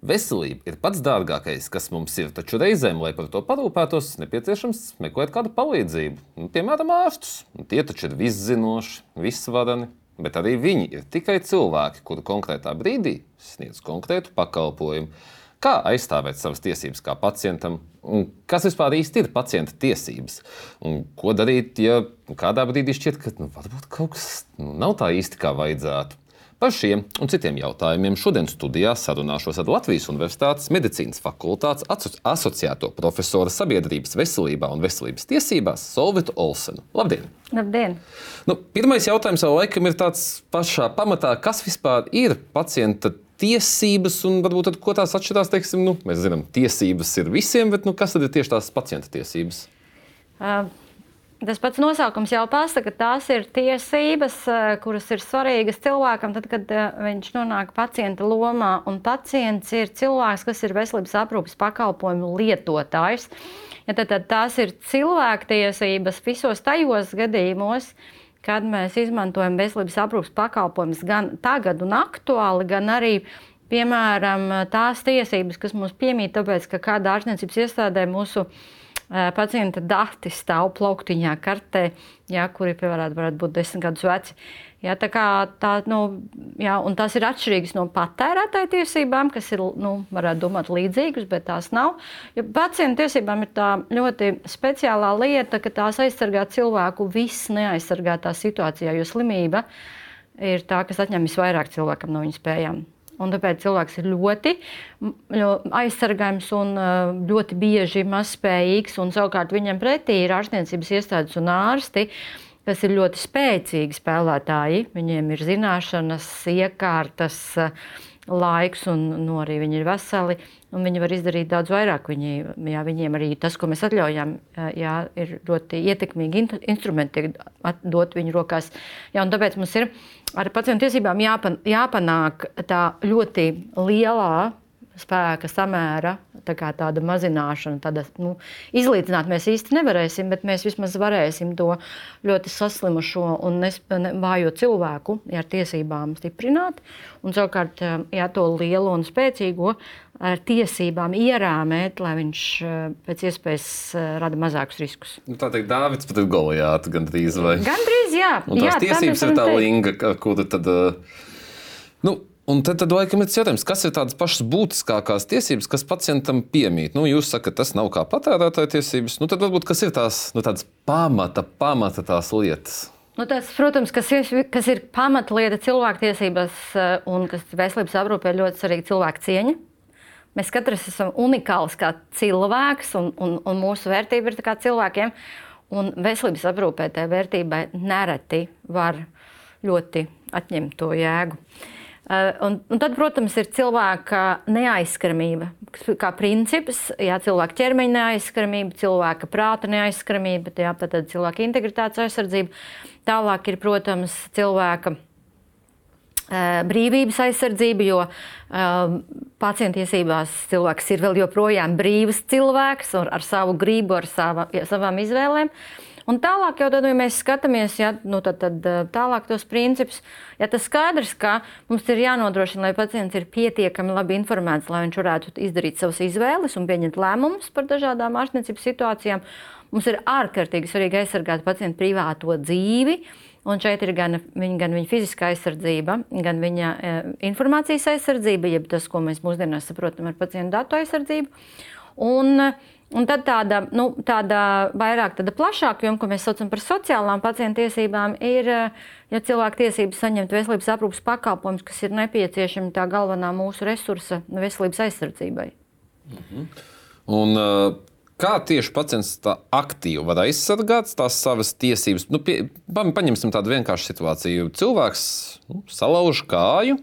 Veselība ir pats dārgākais, kas mums ir, taču reizēm, lai par to parūpētos, nepieciešams meklēt kādu palīdzību. Nu, piemēram, ārstus. Nu, tie taču ir viszinoši, visvarani, bet arī viņi ir tikai cilvēki, kuri konkrētā brīdī sniedz konkrētu pakalpojumu. Kā aizstāvēt savas tiesības kā pacientam, un kas vispār īsti ir pacienta tiesības? Un ko darīt, ja kādā brīdī šķiet, ka nu, varbūt kaut kas nu, nav tā īsti kā vajadzētu? Par šiem un citiem jautājumiem šodien studijā sarunāšos ar Latvijas Universitātes medicīnas fakultātes aso asociēto profesoru sabiedrības veselībā un veselības tiesībās Solvitu Olsenu. Labdien! Labdien! Nu, pirmais jautājums jau laikam ir tāds pašā pamatā, kas vispār ir pacienta tiesības, un varbūt tad, ko tās atšķirās, teiksim, nu, mēs zinām, tiesības ir visiem, bet nu, kas tad ir tieši tās pacienta tiesības? Uh, tas pats nosaukums jau pasaka, ka tās ir tiesības, uh, kuras ir svarīgas cilvēkam, tad, kad uh, viņš nonāk pacienta lomā, un pacients ir cilvēks, kas ir veselības aprūpes pakalpojumu lietotājs. Ja tad, tad tās ir cilvēktiesības visos tajos gadījumos, kad mēs izmantojam veselības aprūpes pakalpojumus gan tagad un aktuāli, gan arī piemēram tās tiesības, kas mums piemīt, tāpēc ka kādā ārstniecības iestādē mūsu pacienta dati stāv plauktiņā, kartē, jā, kuri piemēram varētu būt desmit gadus veci. Jā, tā tā, nu, jā, tas ir atšķirīgs no patērētāja tiesībām, kas ir, nu, varētu domāt, līdzīgas, bet tās nav. Jo pacienta tiesībām ir tā ļoti speciālā lieta, ka tās aizsargā cilvēku viss neaizsargātā situācijā, jo slimība ir tā, kas atņem visvairāk cilvēkam no viņa spējām. Un tāpēc cilvēks ir ļoti aizsargājams un ļoti bieži mazspējīgs. Savukārt viņam pretī ir ārstniecības iestādes un ārsti, kas ir ļoti spēcīgi spēlētāji. Viņiem ir zināšanas, iekārtas, laiks, un nu, arī viņi ir veseli. Viņi var izdarīt daudz vairāk. Viņi, jā, viņiem arī tas, ko mēs atļaujam, jā, ir ļoti ietekmīgi instrumenti, tiek dot viņu rokās. Jā, tāpēc mums ir ar pacientu tiesībām jāpan, jāpanāk tā ļoti lielā spēka samēra tā tāda mazināšana, tāda nu, izlīdzināt mēs īsti nevarēsim, bet mēs vismaz varēsim to ļoti saslimušo un vājo cilvēku ar tiesībām stiprināt. Un savukārt, jā, to lielo un spēcīgo ar tiesībām ierāmēt, lai viņš pēc iespējas rada mazākus riskus. Nu, tā teikt, Dāvids pat ir Goliāts gandrīz vai? Gandrīz, jā. Un tās jā, tiesības ir tā linga, kura tad. Nu, Un tad, tad laikam, ir jautājums, kas ir tādas pašas būtiskākās tiesības, kas pacientam piemīt? Nu, jūs sakat, tas nav kā patērētāja tiesības. Nu, tad varbūt kas ir tās nu, pamata, pamata tās lietas? Nu, tas, protams, kas ir, kas ir pamatlieta cilvēktiesībās eh, un kas veselības aprūpē ļoti svarīga cilvēka cieņa. Mēs katrs esam unikāls kā cilvēks, un, un, un mūsu vērtība ir kā cilvēkiem. Un veselības aprūpē tai vērtībai nereti var ļoti atņemt to jēgu. Uh, un, un tad, protams, ir cilvēka neaizskaramība. Kā princips, jā, cilvēka ķermeņa neaizskaramība, cilvēka prāta neaizskaramība, jā, tad cilvēka integritātes aizsardzība. Tālāk ir, protams, cilvēka uh, brīvības aizsardzība, jo uh, pacientiesībās cilvēks ir vēl joprojām brīvs cilvēks ar, ar savu gribu, ar sava, savām izvēlēm. Uh, Un tālāk, jau tad, ja mēs skatāmies ja, nu, tad, tad, tālāk tos principus, ja tas skaidrs, ka mums ir jānodrošina, lai pacients ir pietiekami labi informēts, lai viņš varētu izdarīt savas izvēles un pieņemt lēmumus par dažādām ārstniecības situācijām. Mums ir ārkārtīgi svarīgi aizsargāt pacientu privāto dzīvi. Un šeit ir gan viņa, gan viņa fiziskā aizsardzība, gan viņa e, informācijas aizsardzība, jeb tas, ko mēs mūsdienās saprotam ar pacientu datu aizsardzību. Un, Un tad tāda, nu, tāda vairāk tāda plašāka joma, ko mēs saucam par sociālām pacientu tiesībām, ir, ja cilvēku tiesības saņemt veselības aprūpas pakalpojumus, kas ir nepieciešami tā galvenā mūsu resursa veselības aizsardzībai. Mhm. Un, Kā tieši pacients tā aktīvi var aizsargāt tās savas tiesības? Nu, pie, paņemsim tādu vienkāršu situāciju. Cilvēks nu, salauž kāju,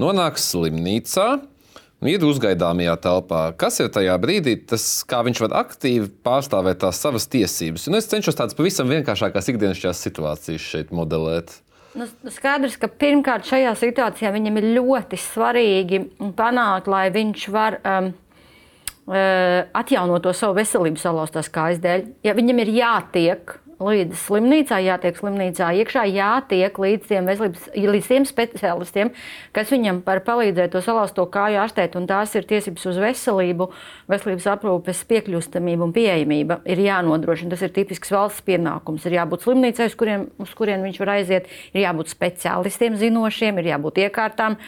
nonāk slimnīcā, nu, ir uzgaidāmajā telpā. Kas ir tajā brīdī, tas, kā viņš var aktīvi pārstāvēt tās savas tiesības? Un es cenšos tādas pavisam vienkāršākās ikdienišķās situācijas šeit modelēt. Nu, skaidrs, ka pirmkārt šajā situācijā viņam ir ļoti svarīgi panākt, lai viņš var um, uh, atjaunot to savu veselību salauztās kājas dēļ. Ja viņam ir jātiek līdz slimnīcā, jātiek slimnīcā iekšā, jātiek līdz tiem, veselības, līdz tiem speciālistiem, kas viņam var palīdzēt to salauzto kāju ārstēt. Tās ir tiesības uz veselību, veselības aprūpes piekļūstamību un pieejamību. Ir jānodrošina, tas ir tipisks valsts pienākums. Ir jābūt slimnīcai, uz kurien, uz kurien viņš var aiziet, ir jābūt speciālistiem zinošiem, ir jābūt iekārtām.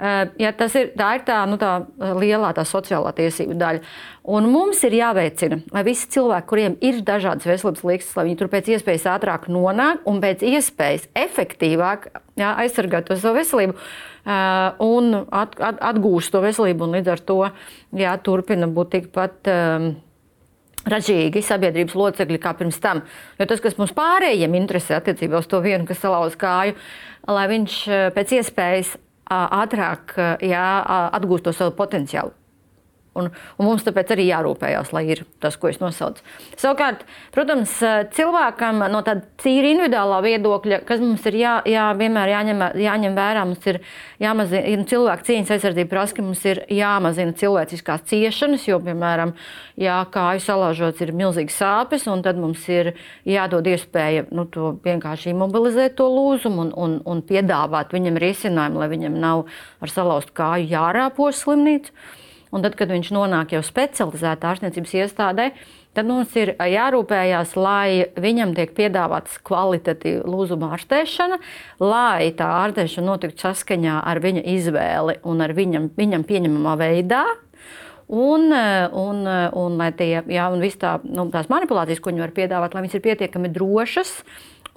Eh, ja tas ir tā, ir tā, nu, tā lielā tā sociālā tiesība daļa. Un mums ir jāveicina, lai visi cilvēki, kuriem ir dažādas veselības līkstas, lai viņi tur pēc iespējas ātrāk nonāk un pēc iespējas efektīvāk jā, aizsargāt to savu veselību uh, un at, at, atgūst to veselību. Līdz ar to jā, turpina būt tikpat. Um, ražīgi sabiedrības locekļi kā pirms tam. Jo tas, kas mums pārējiem interesē attiecībā uz to vienu, kas salauz kāju, lai viņš pēc iespējas ātrāk jā, atgūst to savu potenciālu. Un, un mums tāpēc arī jārūpējas, lai ir tas, ko es nosaucu. Savukārt, protams, cilvēkam no tāda tīri individuālā viedokļa, kas mums ir jā, jā, vienmēr jāņem, jāņem vērā, mums ir jāmazina cilvēku cieņas aizsardzība, prasa, ka mums ir jāmazina cilvēciskās ciešanas, jo, piemēram, jā, kāju salāžots ir milzīgas sāpes, un tad mums ir jādod iespēja nu, to vienkārši imobilizēt to lūzumu un, un, un piedāvāt viņam risinājumu, lai viņam nav ar salauztu kāju jārāpos slimnīcu. Un tad, kad viņš nonāk jau specializētā ārstniecības iestādē, tad mums ir jārūpējas, lai viņam tiek piedāvāta kvalitatīva lūzuma ārstēšana, lai tā ārstēšana notiktu saskaņā ar viņa izvēli un ar viņam, viņam pieņemamā veidā. Un, un, un, un, tie, jā, un tā, nu, tās manipulācijas, ko viņi var piedāvāt, lai viņas ir pietiekami drošas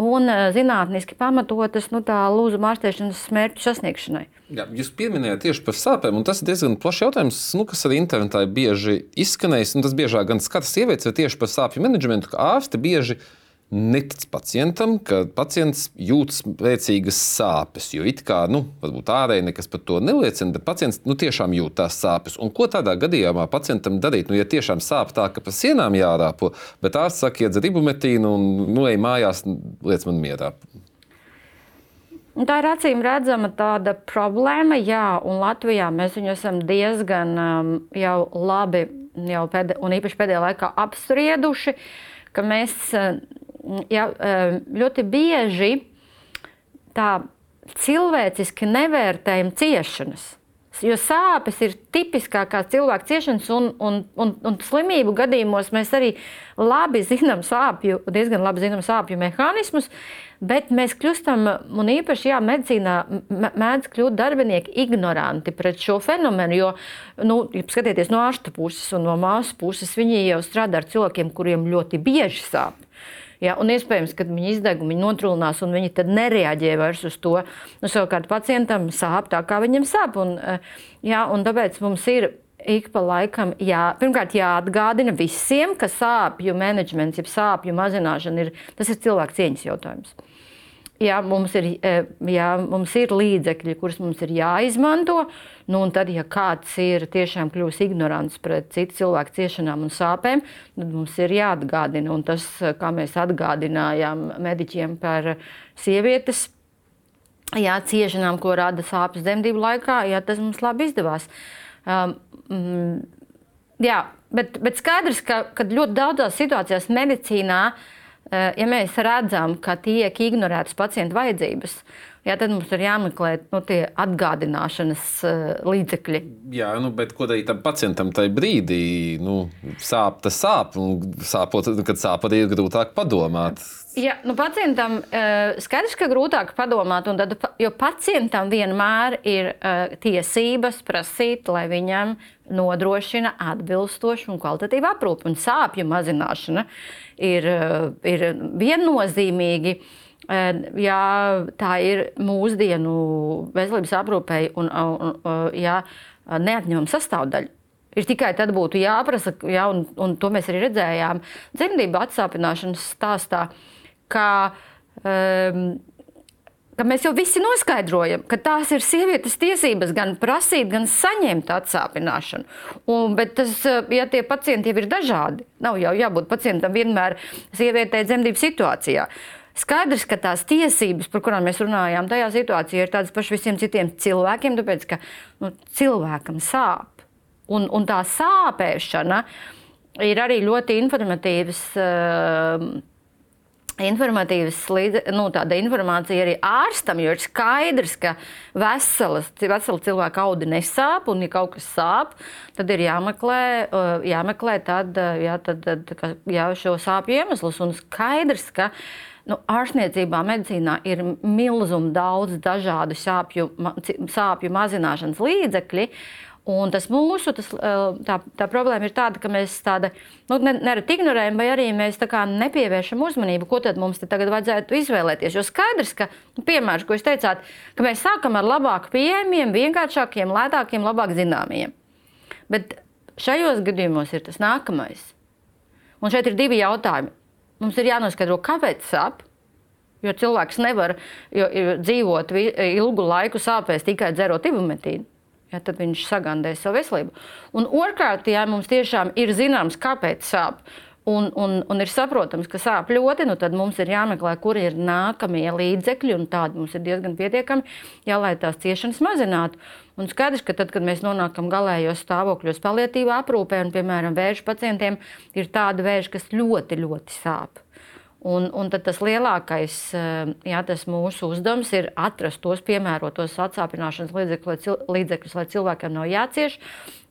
un zinātniski pamatotas nu, tā lūzuma ārstēšanas mērķu sasniegšanai. Jā, jūs pieminējāt tieši par sāpēm, un tas ir diezgan plašs jautājums, nu, kas arī internetā ir bieži izskanējis. Tas biežāk gan skata sievietes, vai tieši par sāpju menedžmentu, ka ārsti bieži netic pacientam, ka pacients jūtas spēcīgas sāpes. Jo it kā, nu, varbūt ārēji nekas par to neliecina, bet pacients nu, tiešām jūt tās sāpes. Un ko tādā gadījumā pacientam darīt? Nu, ja tiešām sāp tā, ka pa sienām jārāpo, bet ārsts saka, iedzer ibumetīnu un nu, ej mājās, liec man mierā. Tā ir acīm redzama tāda problēma, jā, un Latvijā mēs viņu esam diezgan um, jau labi, jau pēdē, un īpaši pēdējā laikā apsprieduši, ka mēs uh, jā, uh, ļoti bieži tā cilvēciski nevērtējam ciešanas. Jo sāpes ir tipiskākās cilvēka ciešanas, un, un, un, un slimību gadījumos mēs arī labi zinām sāpju, diezgan labi zinām sāpju mehānismus, bet mēs kļūstam, un īpaši jā, medicīnā mēdz kļūt darbinieki ignoranti pret šo fenomenu. Jo, nu, ja skatieties no ārsta puses un no māsas puses, viņi jau strādā ar cilvēkiem, kuriem ļoti bieži sāp. Ja, un iespējams, ka viņi izdegumi notrulinās, un viņi tad nereaģē vairs uz to. Nu, savukārt pacientam sāp tā, kā viņam sāp. Un, eh, ja, un tāpēc mums ir ik pa laikam jā, pirmkārt jāatgādina visiem, ka sāpju menedžments, jeb sāpju mazināšana ir, ir cilvēku cieņas jautājums ja mums ir, e, ja mums ir līdzekļi, kurus mums ir jāizmanto, nu, un tad, ja kāds ir tiešām kļuvis ignorants pret citu cilvēku ciešanām un sāpēm, tad mums ir jāatgādina. Un tas, kā mēs atgādinājām mediķiem par sievietes jā, ciešanām, ko rada sāpes dzemdību laikā, jā, tas mums labi izdevās. Um, mm, jā, bet, bet skaidrs, ka, ka ļoti daudzās situācijās medicīnā uh, Eh, ja mēs redzam, ka tiek ignorētas pacienta vajadzības, jā, tad mums ir jāmeklē nu, tie atgādināšanas uh, līdzekļi. Jā, nu, bet ko darīt tam pacientam tajā brīdī? Nu, sāp, tas sāp, un sāpot, kad sāp arī ir grūtāk padomāt. Ja, nu pacientam uh, skaidrs, ka grūtāk padomāt, tad, jo pacientam vienmēr ir uh, tiesības prasīt, lai viņam nodrošina atbilstošu un kvalitatīvu aprūpi. Un sāpju mazināšana ir, ir viennozīmīgi. Jā, tā ir mūsdienu veselības aprūpei un, un, un jā, neatņemama sastāvdaļa. Ir tikai tad būtu jāprasa, ja, un, un to mēs arī redzējām dzemdību atsāpināšanas stāstā. Uh, ka, um, ka mēs jau visi noskaidrojam, ka tās ir sievietes tiesības gan prasīt, gan saņemt atsāpināšanu. Un, bet tas, ja tie pacienti jau ir dažādi, nav jau jābūt pacientam vienmēr sievietei dzemdību situācijā. Skaidrs, ka tās tiesības, par kurām mēs runājām, tajā situācijā ir tādas pašas visiem citiem cilvēkiem, tāpēc ka nu, cilvēkam sāp. Un, un tā sāpēšana ir arī ļoti informatīvs. Uh, informatīvas nu, informācija arī ārstam, jo ir skaidrs, ka veselas, vesela cilvēka audi nesāp, un, ja kaut kas sāp, tad ir jāmeklē, uh, jāmeklē tad, uh, jā, tad, tad, jā, šo sāpju iemeslus. Un skaidrs, ka nu, ārstniecībā, medicīnā ir milzīgi daudz dažādu sāpju, sāpju mazināšanas līdzekļu. Un tas mūsu tas, tā, tā problēma ir tāda, ka mēs tāda nu, nereti ignorējam, vai arī mēs nepievēršam uzmanību, ko tad mums tagad vajadzētu izvēlēties. Jo skaidrs, ka, nu, piemēram, ko jūs teicāt, ka mēs sākam ar labāk pieejamiem, vienkāršākiem, lētākiem, labāk zināmiem. Bet šajos gadījumos ir tas nākamais. Un šeit ir divi jautājumi. Mums ir jānoskaidro, kāpēc sāp. Jo cilvēks nevar jo, dzīvot ilgu laiku sāpēs tikai dzerot ibumetīnu ja, tad viņš sagandēs savu veselību. Un otrkārt, ja mums tiešām ir zināms, kāpēc sāp. Un, un, un ir saprotams, ka sāp ļoti, nu tad mums ir jāmeklē, kur ir nākamie līdzekļi, un tādi mums ir diezgan pietiekami, jā, lai tās ciešanas mazinātu. Un skaidrs, ka tad, kad mēs nonākam galējos stāvokļos, palietīvā aprūpē, un, piemēram, vēža pacientiem ir tāda vēža, kas ļoti, ļoti sāp. Un, un tas lielākais eh, jā, tas mūsu uzdevums ir atrast tos piemērotos atsāpināšanas līdzekļus, lai cilvēkam nav jācieš.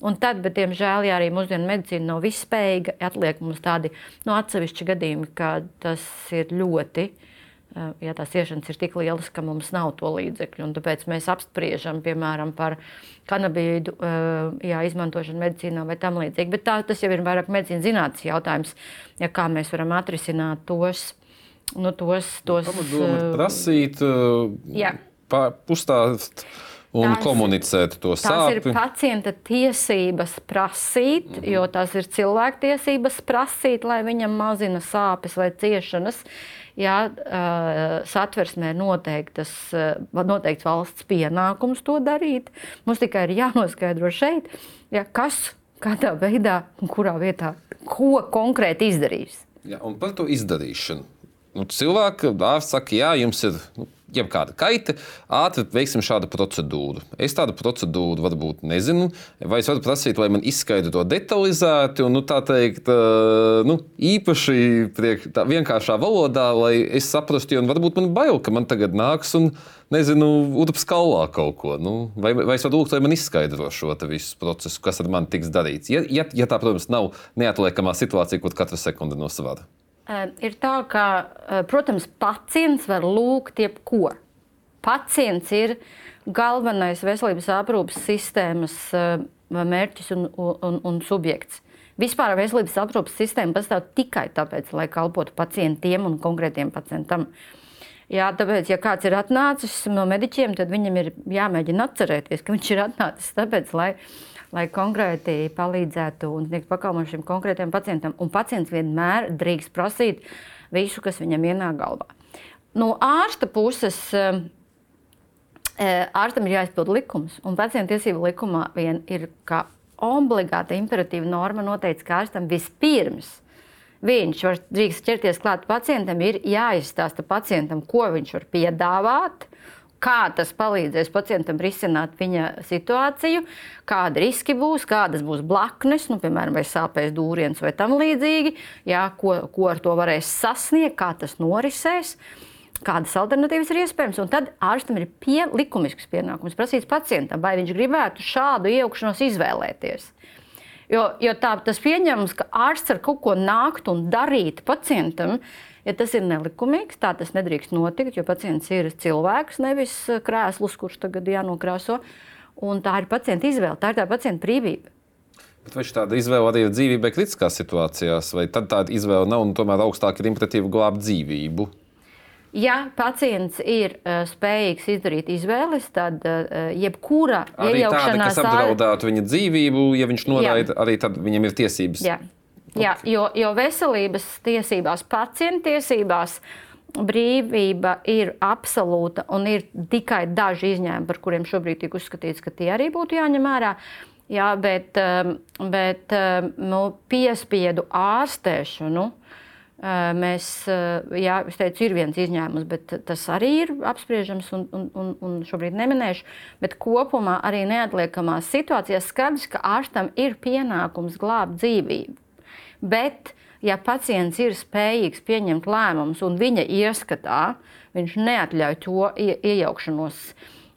Un tad, bet, diemžēl, ja arī mūsdienu medicīna nav visspējīga, atliek mums tādi nu, atsevišķi gadījumi, kad tas ir ļoti Eh, ja tās ciešanas ir tik lielas, ka mums nav to līdzekļu. Tāpēc mēs apspriežam, piemēram, par kanabīdu eh, jā, izmantošanu medicīnā vai tam līdzīgi. Bet tā, tas jau ir vairāk medicīnas zinātnes jautājums, ja kā mēs varam atrisināt tos. Nu, tos, tos Pamatdoma ir eh, prasīt, uzstāstīt un tās, komunicēt to sāpes. Tas ir pacienta tiesības prasīt, mm -hmm. jo tas ir cilvēktiesības prasīt, lai viņam mazina sāpes vai ciešanas. Jā, satversmē noteiktas, noteikts valsts pienākums to darīt. Mums tikai ir jānoskaidro šeit, jā, kas, kādā veidā un kurā vietā, ko konkrēti izdarīs. Jā, un par to izdarīšanu. Nu, cilvēki ārsts saka, jā, jums ir nu, jebkāda kaita, ātri veiksim šādu procedūru. Es tādu procedūru varbūt nezinu, vai es varu prasīt, lai man izskaidro to detalizēti un, nu, tā teikt, nu, īpaši priek, tā vienkāršā valodā, lai es saprastu, jo varbūt man bail, ka man tagad nāks un, nezinu, urps kalvā kaut ko. Nu, vai, vai es varu lūgt, lai man izskaidro šo visu procesu, kas ar mani tiks darīts. Ja, ja, ja tā, protams, nav neatliekamā situācija, kur katra sekunde nosvara. Ir tā, ka, protams, pacients var lūgt jebko. Pacients ir galvenais veselības aprūpes sistēmas mērķis un, un, un subjekts. Vispār veselības aprūpes sistēma pastāv tikai tāpēc, lai kalpotu pacientiem un konkrētiem pacientam. Jā, tāpēc, ja kāds ir atnācis no mediķiem, tad viņam ir jāmēģina atcerēties, ka viņš ir atnācis tāpēc, lai lai konkrēti palīdzētu un sniegtu pakalpojumu šim konkrētam pacientam. Un pacients vienmēr drīkst prasīt visu, kas viņam ienāk galvā. No ārsta puses. Eh, eh, ārstam ir jāizpild likums, un pacienta tiesību likumā vien ir kā obligāta imperatīva norma noteikts, ka ārstam vispirms viņš var drīkst ķerties klāt pacientam, ir jāizstāsta pacientam, ko viņš var piedāvāt, kā tas palīdzēs pacientam risināt viņa situāciju, kādi riski būs, kādas būs blaknes, nu, piemēram, vai sāpēs dūriens vai tam līdzīgi, jā, ko, ko ar to varēs sasniegt, kā tas norisēs. Kādas alternatīvas ir iespējamas? Un tad ārstam ir pie, likumisks pienākums prasīt pacientam, vai viņš gribētu šādu iejaukšanos izvēlēties. Jo, jo tā, tas pieņemams, ka ārsts ar kaut ko nākt un darīt pacientam, uh, Ja tas ir nelikumīgs, tā tas nedrīkst notikt, jo pacients ir cilvēks, nevis eh, krēsls, kurš tagad jānokrāso. Un tā ir pacienta izvēle, tā ir tā pacienta brīvība. Bet vai tāda izvēle arī ir dzīvībai kritiskās situācijās, vai tad tāda izvēle nav un tomēr augstāk ir imperatīva glābt dzīvību? Ja pacients ir uh, spējīgs izdarīt izvēles, tad uh, jebkura arī iejaukšanās tāda, kas apdraudētu viņa dzīvību, ja viņš noraida, arī tad viņam ir tiesības. Jā. Jā, jo, jo veselības tiesībās, pacienta tiesībās brīvība ir absolūta un ir tikai daži izņēmumi, par kuriem šobrīd tiek uzskatīts, ka tie arī būtu jāņem vērā. Jā, bet, um, bet um, nu, piespiedu ārstēšanu Mēs, jā, es teicu, ir viens izņēmums, bet tas arī ir apspriežams un, un, un, un šobrīd neminēšu. Bet kopumā arī neatliekamās situācijās skaidrs, ka ārstam ir pienākums glābt dzīvību. Bet, ja pacients ir spējīgs pieņemt lēmumus un viņa ieskatā, viņš neatļauj to iejaukšanos.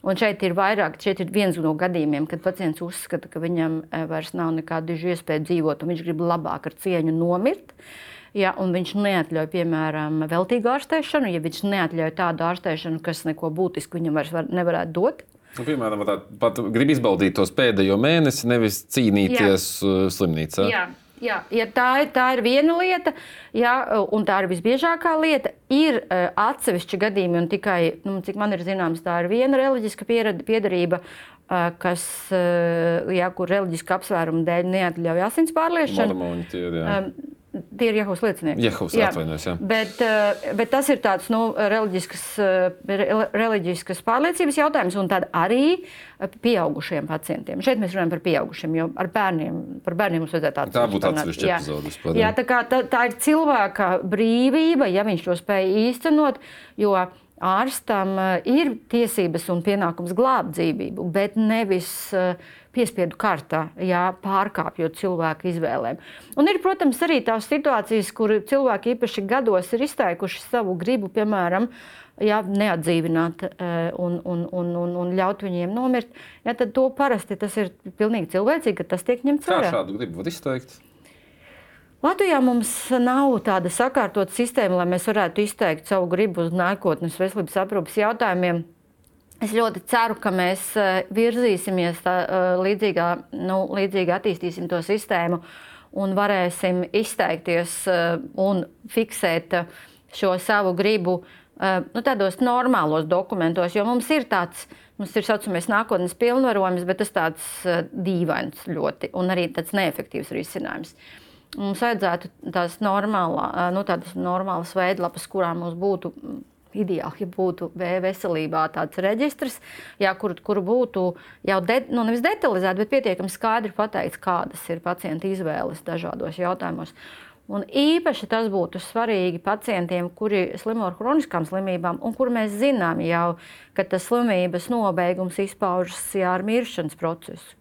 Un šeit ir vairāk, šeit ir viens no gadījumiem, kad pacients uzskata, ka viņam vairs nav nekādu iespēju dzīvot, un viņš grib labāk ar cieņu nomirt. Ja, un viņš neatļauj, piemēram, veltīgu ārstēšanu, ja viņš neatļauj tādu ārstēšanu, kas neko būtisku viņam vairs var, nevarētu dot. Nu, piemēram, tā, pat grib izbaudīt tos pēdējo mēnesi, nevis cīnīties Jā. Uh, slimnīcā. Jā. Jā, ja tā, ir, tā ir viena lieta, jā, un tā ir visbiežākā lieta. Ir uh, atsevišķi gadījumi, un tikai, nu, cik man ir zināms, tā ir viena reliģiska piedarība, uh, kas, uh, jā, kur reliģiska apsvēruma dēļ neatļauj asins pārliešanu. Mormoņi tie ir. Jā. Um, Tie ir Jehovas liecinieki. Jehovas jā. atvainojas, jā. Bet, eh, bet tas ir tāds nu, reliģiskas, eh, reliģiskas pārliecības jautājums, un tad arī pieaugušiem pacientiem. Šeit mēs runājam par pieaugušiem, jo ar bērniem, par bērniem mums vajadzētu atcerēties. Tā būtu atsevišķa epizode. Jā, tā, kā, tā, tā ir cilvēka brīvība, ja viņš to spēj īstenot, jo ārstam eh, ir tiesības un pienākums glābt dzīvību, bet nevis piespiedu kārtā, jā, pārkāpjot cilvēku izvēlēm. Un ir, protams, arī tās situācijas, kur cilvēki īpaši gados ir izteikuši savu gribu, piemēram, jā, neatdzīvināt un, un, un, un, un ļaut viņiem nomirt. Jā, tad to parasti tas ir pilnīgi cilvēcīgi, ka tas tiek ņemts vērā. Kā šādu gribu var izteikt? Latvijā mums nav tāda sakārtota sistēma, lai mēs varētu izteikt savu gribu uz nākotnes veselības aprūpas jautājumiem. Es ļoti ceru, ka mēs eh, virzīsimies tā, eh, līdzīgā, nu, līdzīgi attīstīsim to sistēmu un varēsim izteikties eh, un fiksēt šo savu gribu nu, tādos normālos dokumentos, jo mums ir tāds. Mums ir saucamais nākotnes pilnvarojums, bet tas tāds dīvains ļoti un arī tāds neefektīvs risinājums. Mums vajadzētu tās normālā, nu, tādas normālas veidlapas, kurām mums būtu ideāli, ja būtu veselībā tāds reģistrs, jā, kur, kur būtu jau de, nu, nevis detalizēti, bet pietiekami skaidri pateikts, kādas ir pacienta izvēles dažādos jautājumos. Un īpaši tas būtu svarīgi pacientiem, kuri slimo ar kroniskām slimībām, un kur mēs zinām jau, ka tas slimības nobeigums izpaužas jā, ar miršanas procesu.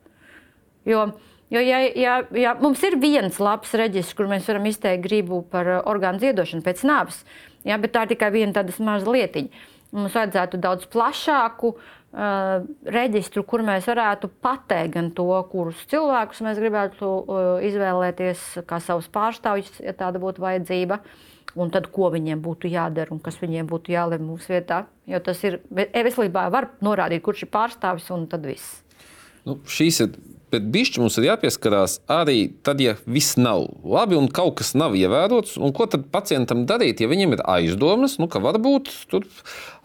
Jo, jo ja, ja, ja mums ir viens labs reģistrs, kur mēs varam izteikt gribu par orgānu ziedošanu pēc nāves, Ja, bet tā ir tikai viena tāda maza lietiņa. Mums vajadzētu daudz plašāku uh, reģistru, kur mēs varētu pateikt gan to, kurus cilvēkus mēs gribētu uh, izvēlēties kā savus pārstāvjus, ja tāda būtu vajadzība. Un tad, ko viņiem būtu jādara un kas viņiem būtu jālemj mūsu vietā. Jo tas ir e-veselībā, var norādīt, kurš ir pārstāvis un tad viss. Nu, šīs ir bet bišķi mums ir jāpieskarās arī tad, ja viss nav labi un kaut kas nav ievērots. Ko tad pacientam darīt, ja viņam ir aizdomas, nu, ka varbūt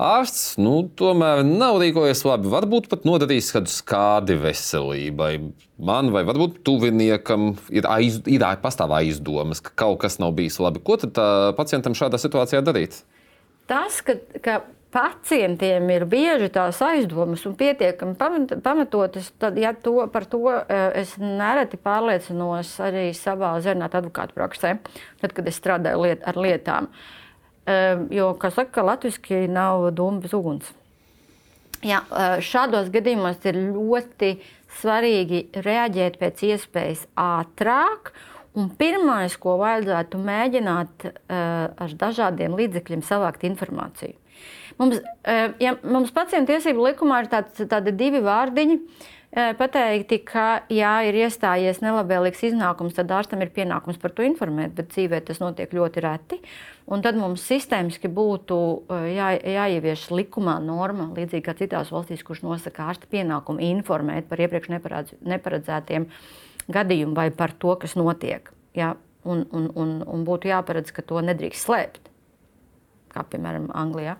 ārsts nu, tomēr nav rīkojies labi, varbūt pat nodarījis kādu skādi veselībai. Man vai varbūt tuviniekam ir, aiz, ir pastāv aizdomas, ka kaut kas nav bijis labi. Ko tad pacientam šādā situācijā darīt? Tas, ka, ka pacientiem ir bieži tās aizdomas un pietiekami pamatotas, tad ja to, par to eh, es nereti pārliecinos arī savā zinātnē advokātu praksē, tad, kad es strādāju liet, ar lietām. Eh, jo, kā saka, latviešu nav doma bez uguns. Jā, eh, šādos gadījumos ir ļoti svarīgi reaģēt pēc iespējas ātrāk. Un pirmais, ko vajadzētu mēģināt ar dažādiem līdzekļiem savākt informāciju. Mums, eh, ja mums pacientu tiesību likumā ir tāds, tādi divi vārdiņi. Eh, pateikti, ka, ja ir iestājies nelabvēlīgs iznākums, tad ārstam ir pienākums par to informēt, bet dzīvē tas notiek ļoti reti. Un tad mums sistēmiski būtu eh, jā, jāievieš likumā norma, līdzīgi kā citās valstīs, kurš nosaka ārsta pienākumu informēt par iepriekš neparedzētiem gadījumiem vai par to, kas notiek. Jā, un, un, un, un būtu jāparedz, ka to nedrīkst slēpt, kā piemēram Anglijā.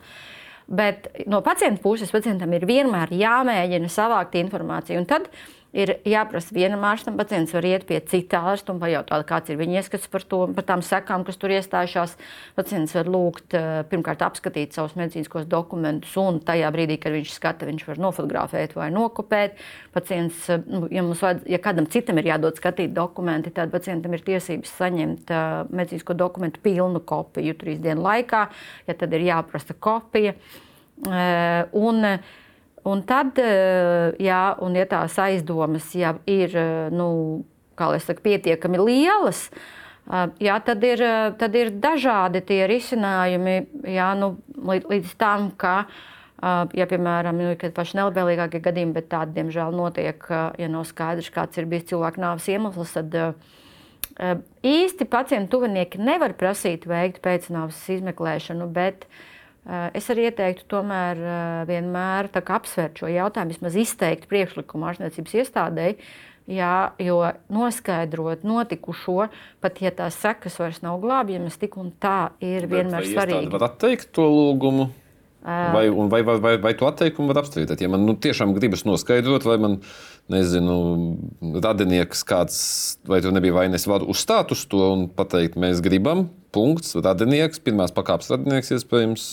Bet no pacienta puses pacientam ir vienmēr jāmēģina savākt informāciju. Un tad ir jāprasa vienam ārstam. Pacients var iet pie cita ārsta un pajautāt, kāds ir viņa ieskats par, to, par tām sekām, kas tur iestājušās. Pacients var lūgt eh, pirmkārt apskatīt savus medicīniskos dokumentus, un tajā brīdī, kad viņš skata, viņš var nofotografēt vai nokopēt. Pacients, eh, nu, ja, vajad, ja kādam citam ir jādod skatīt dokumenti, tad pacientam ir tiesības saņemt uh, medicīnisko dokumentu pilnu kopiju trīs dienu laikā, ja tad ir jāprasa kopija. Un, uh, Un tad, eh, jā, un ja tās aizdomas jau ir eh, nu, saku, pietiekami lielas, eh, jā, tad, ir, tad ir dažādi tie risinājumi jā, nu, līdz, tam, ka. Ja, piemēram, nu, paši nelabvēlīgākie gadījumi, bet tādi, diemžēl, notiek, ja nav skaidrs, kāds ir bijis cilvēka nāves iemesls, tad īsti pacientu tuvinieki nevar prasīt veikt pēcnāvas izmeklēšanu, bet uh, es arī ieteiktu tomēr eh, vienmēr apsvērt šo jautājumu, vismaz izteikt priekšlikumu ārstniecības iestādēji, jā, jo noskaidrot notikušo, pat ja tās sekas vairs nav glābjamas, tik un tā ir Bet vienmēr svarīgi. Var atteikt to lūgumu? Eh. Vai, vai, vai, vai, vai to atteikumu var apstrīdēt? Ja man nu, tiešām gribas noskaidrot, vai man, nezinu, radinieks kāds, vai tur nebija vainas, var uzstāt uz to un pateikt, mēs gribam, punkts, radinieks, pirmās pakāpes radinieks iespējams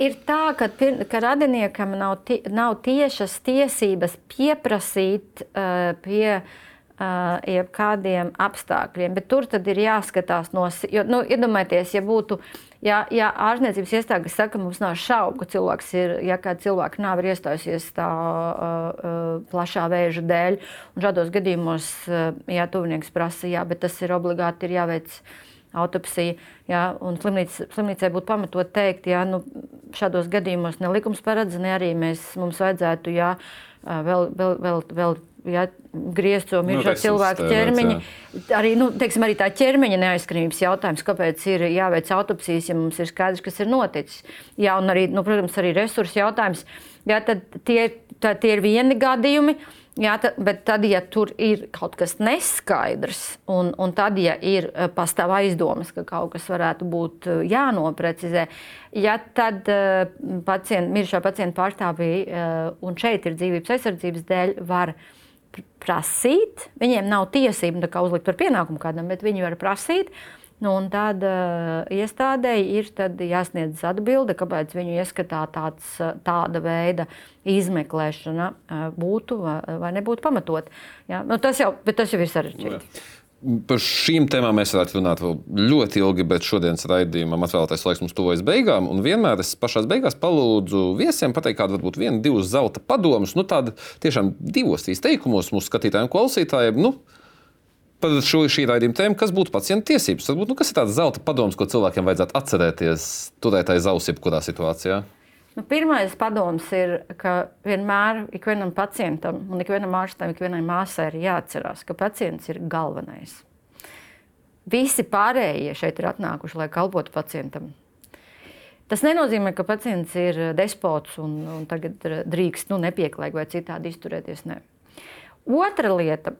ir tā, ka, ka radiniekam nav, tie, nav tiešas tiesības pieprasīt uh, pie uh, jebkādiem apstākļiem, bet tur tad ir jāskatās no, jo, nu, iedomājieties, ja būtu. Ja, ja ārstniecības iestāde saka, ka mums nav šaubu, ka cilvēks ir, ja kāda cilvēka nav iestājusies tā uh, uh, plašā vēža dēļ, un šādos gadījumos, uh, ja tuvinieks prasa, jā, bet tas ir obligāti ir jāveic uh, autopsija. Jā, slimnīca, slimnīcai būtu pamatot teikt, ka nu, šādos gadījumos ne likums paredz, ne arī mēs, mums vajadzētu jā, vēl, vēl, vēl, vēl ja, griezt to mirušo nu, cilvēku ķermeņa. Arī, nu, teiksim, arī tā ķermeņa neaizskrības jautājums, kāpēc ir jāveic autopsijas, ja mums ir skaidrs, kas ir noticis. Jā, un arī, nu, protams, arī resursu jautājums. Jā, tie, tā, tie ir vieni gadījumi. Jā, tad, bet tad, ja tur ir kaut kas neskaidrs, un, un tad, ja ir eh, pastāv aizdomas, ka kaut kas varētu būt eh, jānoprecizē, ja tad eh, pacient, mirušā pacienta pārstāvja, un šeit ir dzīvības aizsardzības dēļ, var prasīt, viņiem nav tiesība uzlikt par pienākumu kādam, bet viņi var prasīt, uh, Nu, tad uh, iestādēji ir jāsniedz atbilde, kāpēc viņu ieskatā tāds, tāda veida izmeklēšana uh, būtu vai, vai nebūtu pamatot. Ja? Nu, tas, jau, tas jau ir sarežģīti. Par šīm tēmām mēs varētu runāt vēl ļoti ilgi, bet šodienas raidījumam atvēlētais laiks mums tuvojas beigām. Un vienmēr es pašā beigās palūdzu viesiem pateikt, kāda varbūt viena, divas zelta padomus. Nu, tāda tiešām divos trīs teikumos mūsu skatītājiem, klausītājiem. Nu, par šo šī raidījuma tēmu, kas būtu pacienta tiesības. Varbūt, nu, kas ir tāds zelta padoms, ko cilvēkiem vajadzētu atcerēties, turēt aiz auss jebkurā situācijā? Nu, pirmais padoms ir, ka vienmēr ikvienam pacientam un ikvienam ārstam, ikvienai māsai ir jāatcerās, ka pacients ir galvenais. Visi pārējie šeit ir atnākuši, lai kalpotu pacientam. Tas nenozīmē, ka pacients ir despots un, un tagad drīkst nu, nepieklājīgi vai citādi izturēties. Ne. Otra lieta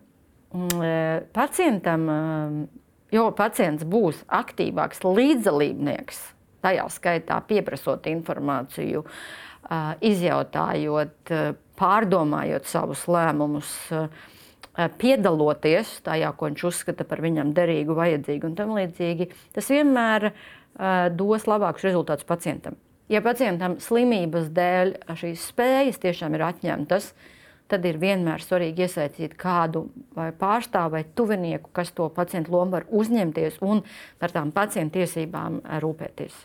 pacientam, e, jo pacients būs aktīvāks līdzdalībnieks, tajā skaitā pieprasot informāciju, e, izjautājot, pārdomājot savus lēmumus, piedaloties tajā, ko viņš uzskata par viņam derīgu, vajadzīgu un tam līdzīgi, tas vienmēr dos labākus rezultātus pacientam. Ja pacientam slimības dēļ šīs spējas tiešām ir atņemtas, tad tad ir vienmēr svarīgi iesaistīt kādu pārstāvu vai tuvinieku, kas to pacientu lomu var uzņemties un par tām pacientu tiesībām rūpēties.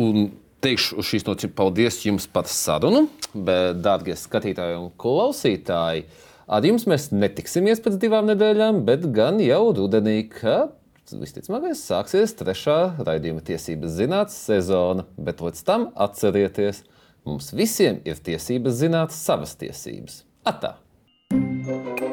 Un teikšu uz šīs nots paldies jums par sarunu, bet, dārgie skatītāji un klausītāji, ar jums mēs netiksimies pēc divām nedēļām, bet gan jau rudenī, kad visticamāk sāksies trešā raidījuma tiesības zinātnes sezona, bet līdz tam atcerieties – Mums visiem ir tiesības zināt savas tiesības. Atā! thank you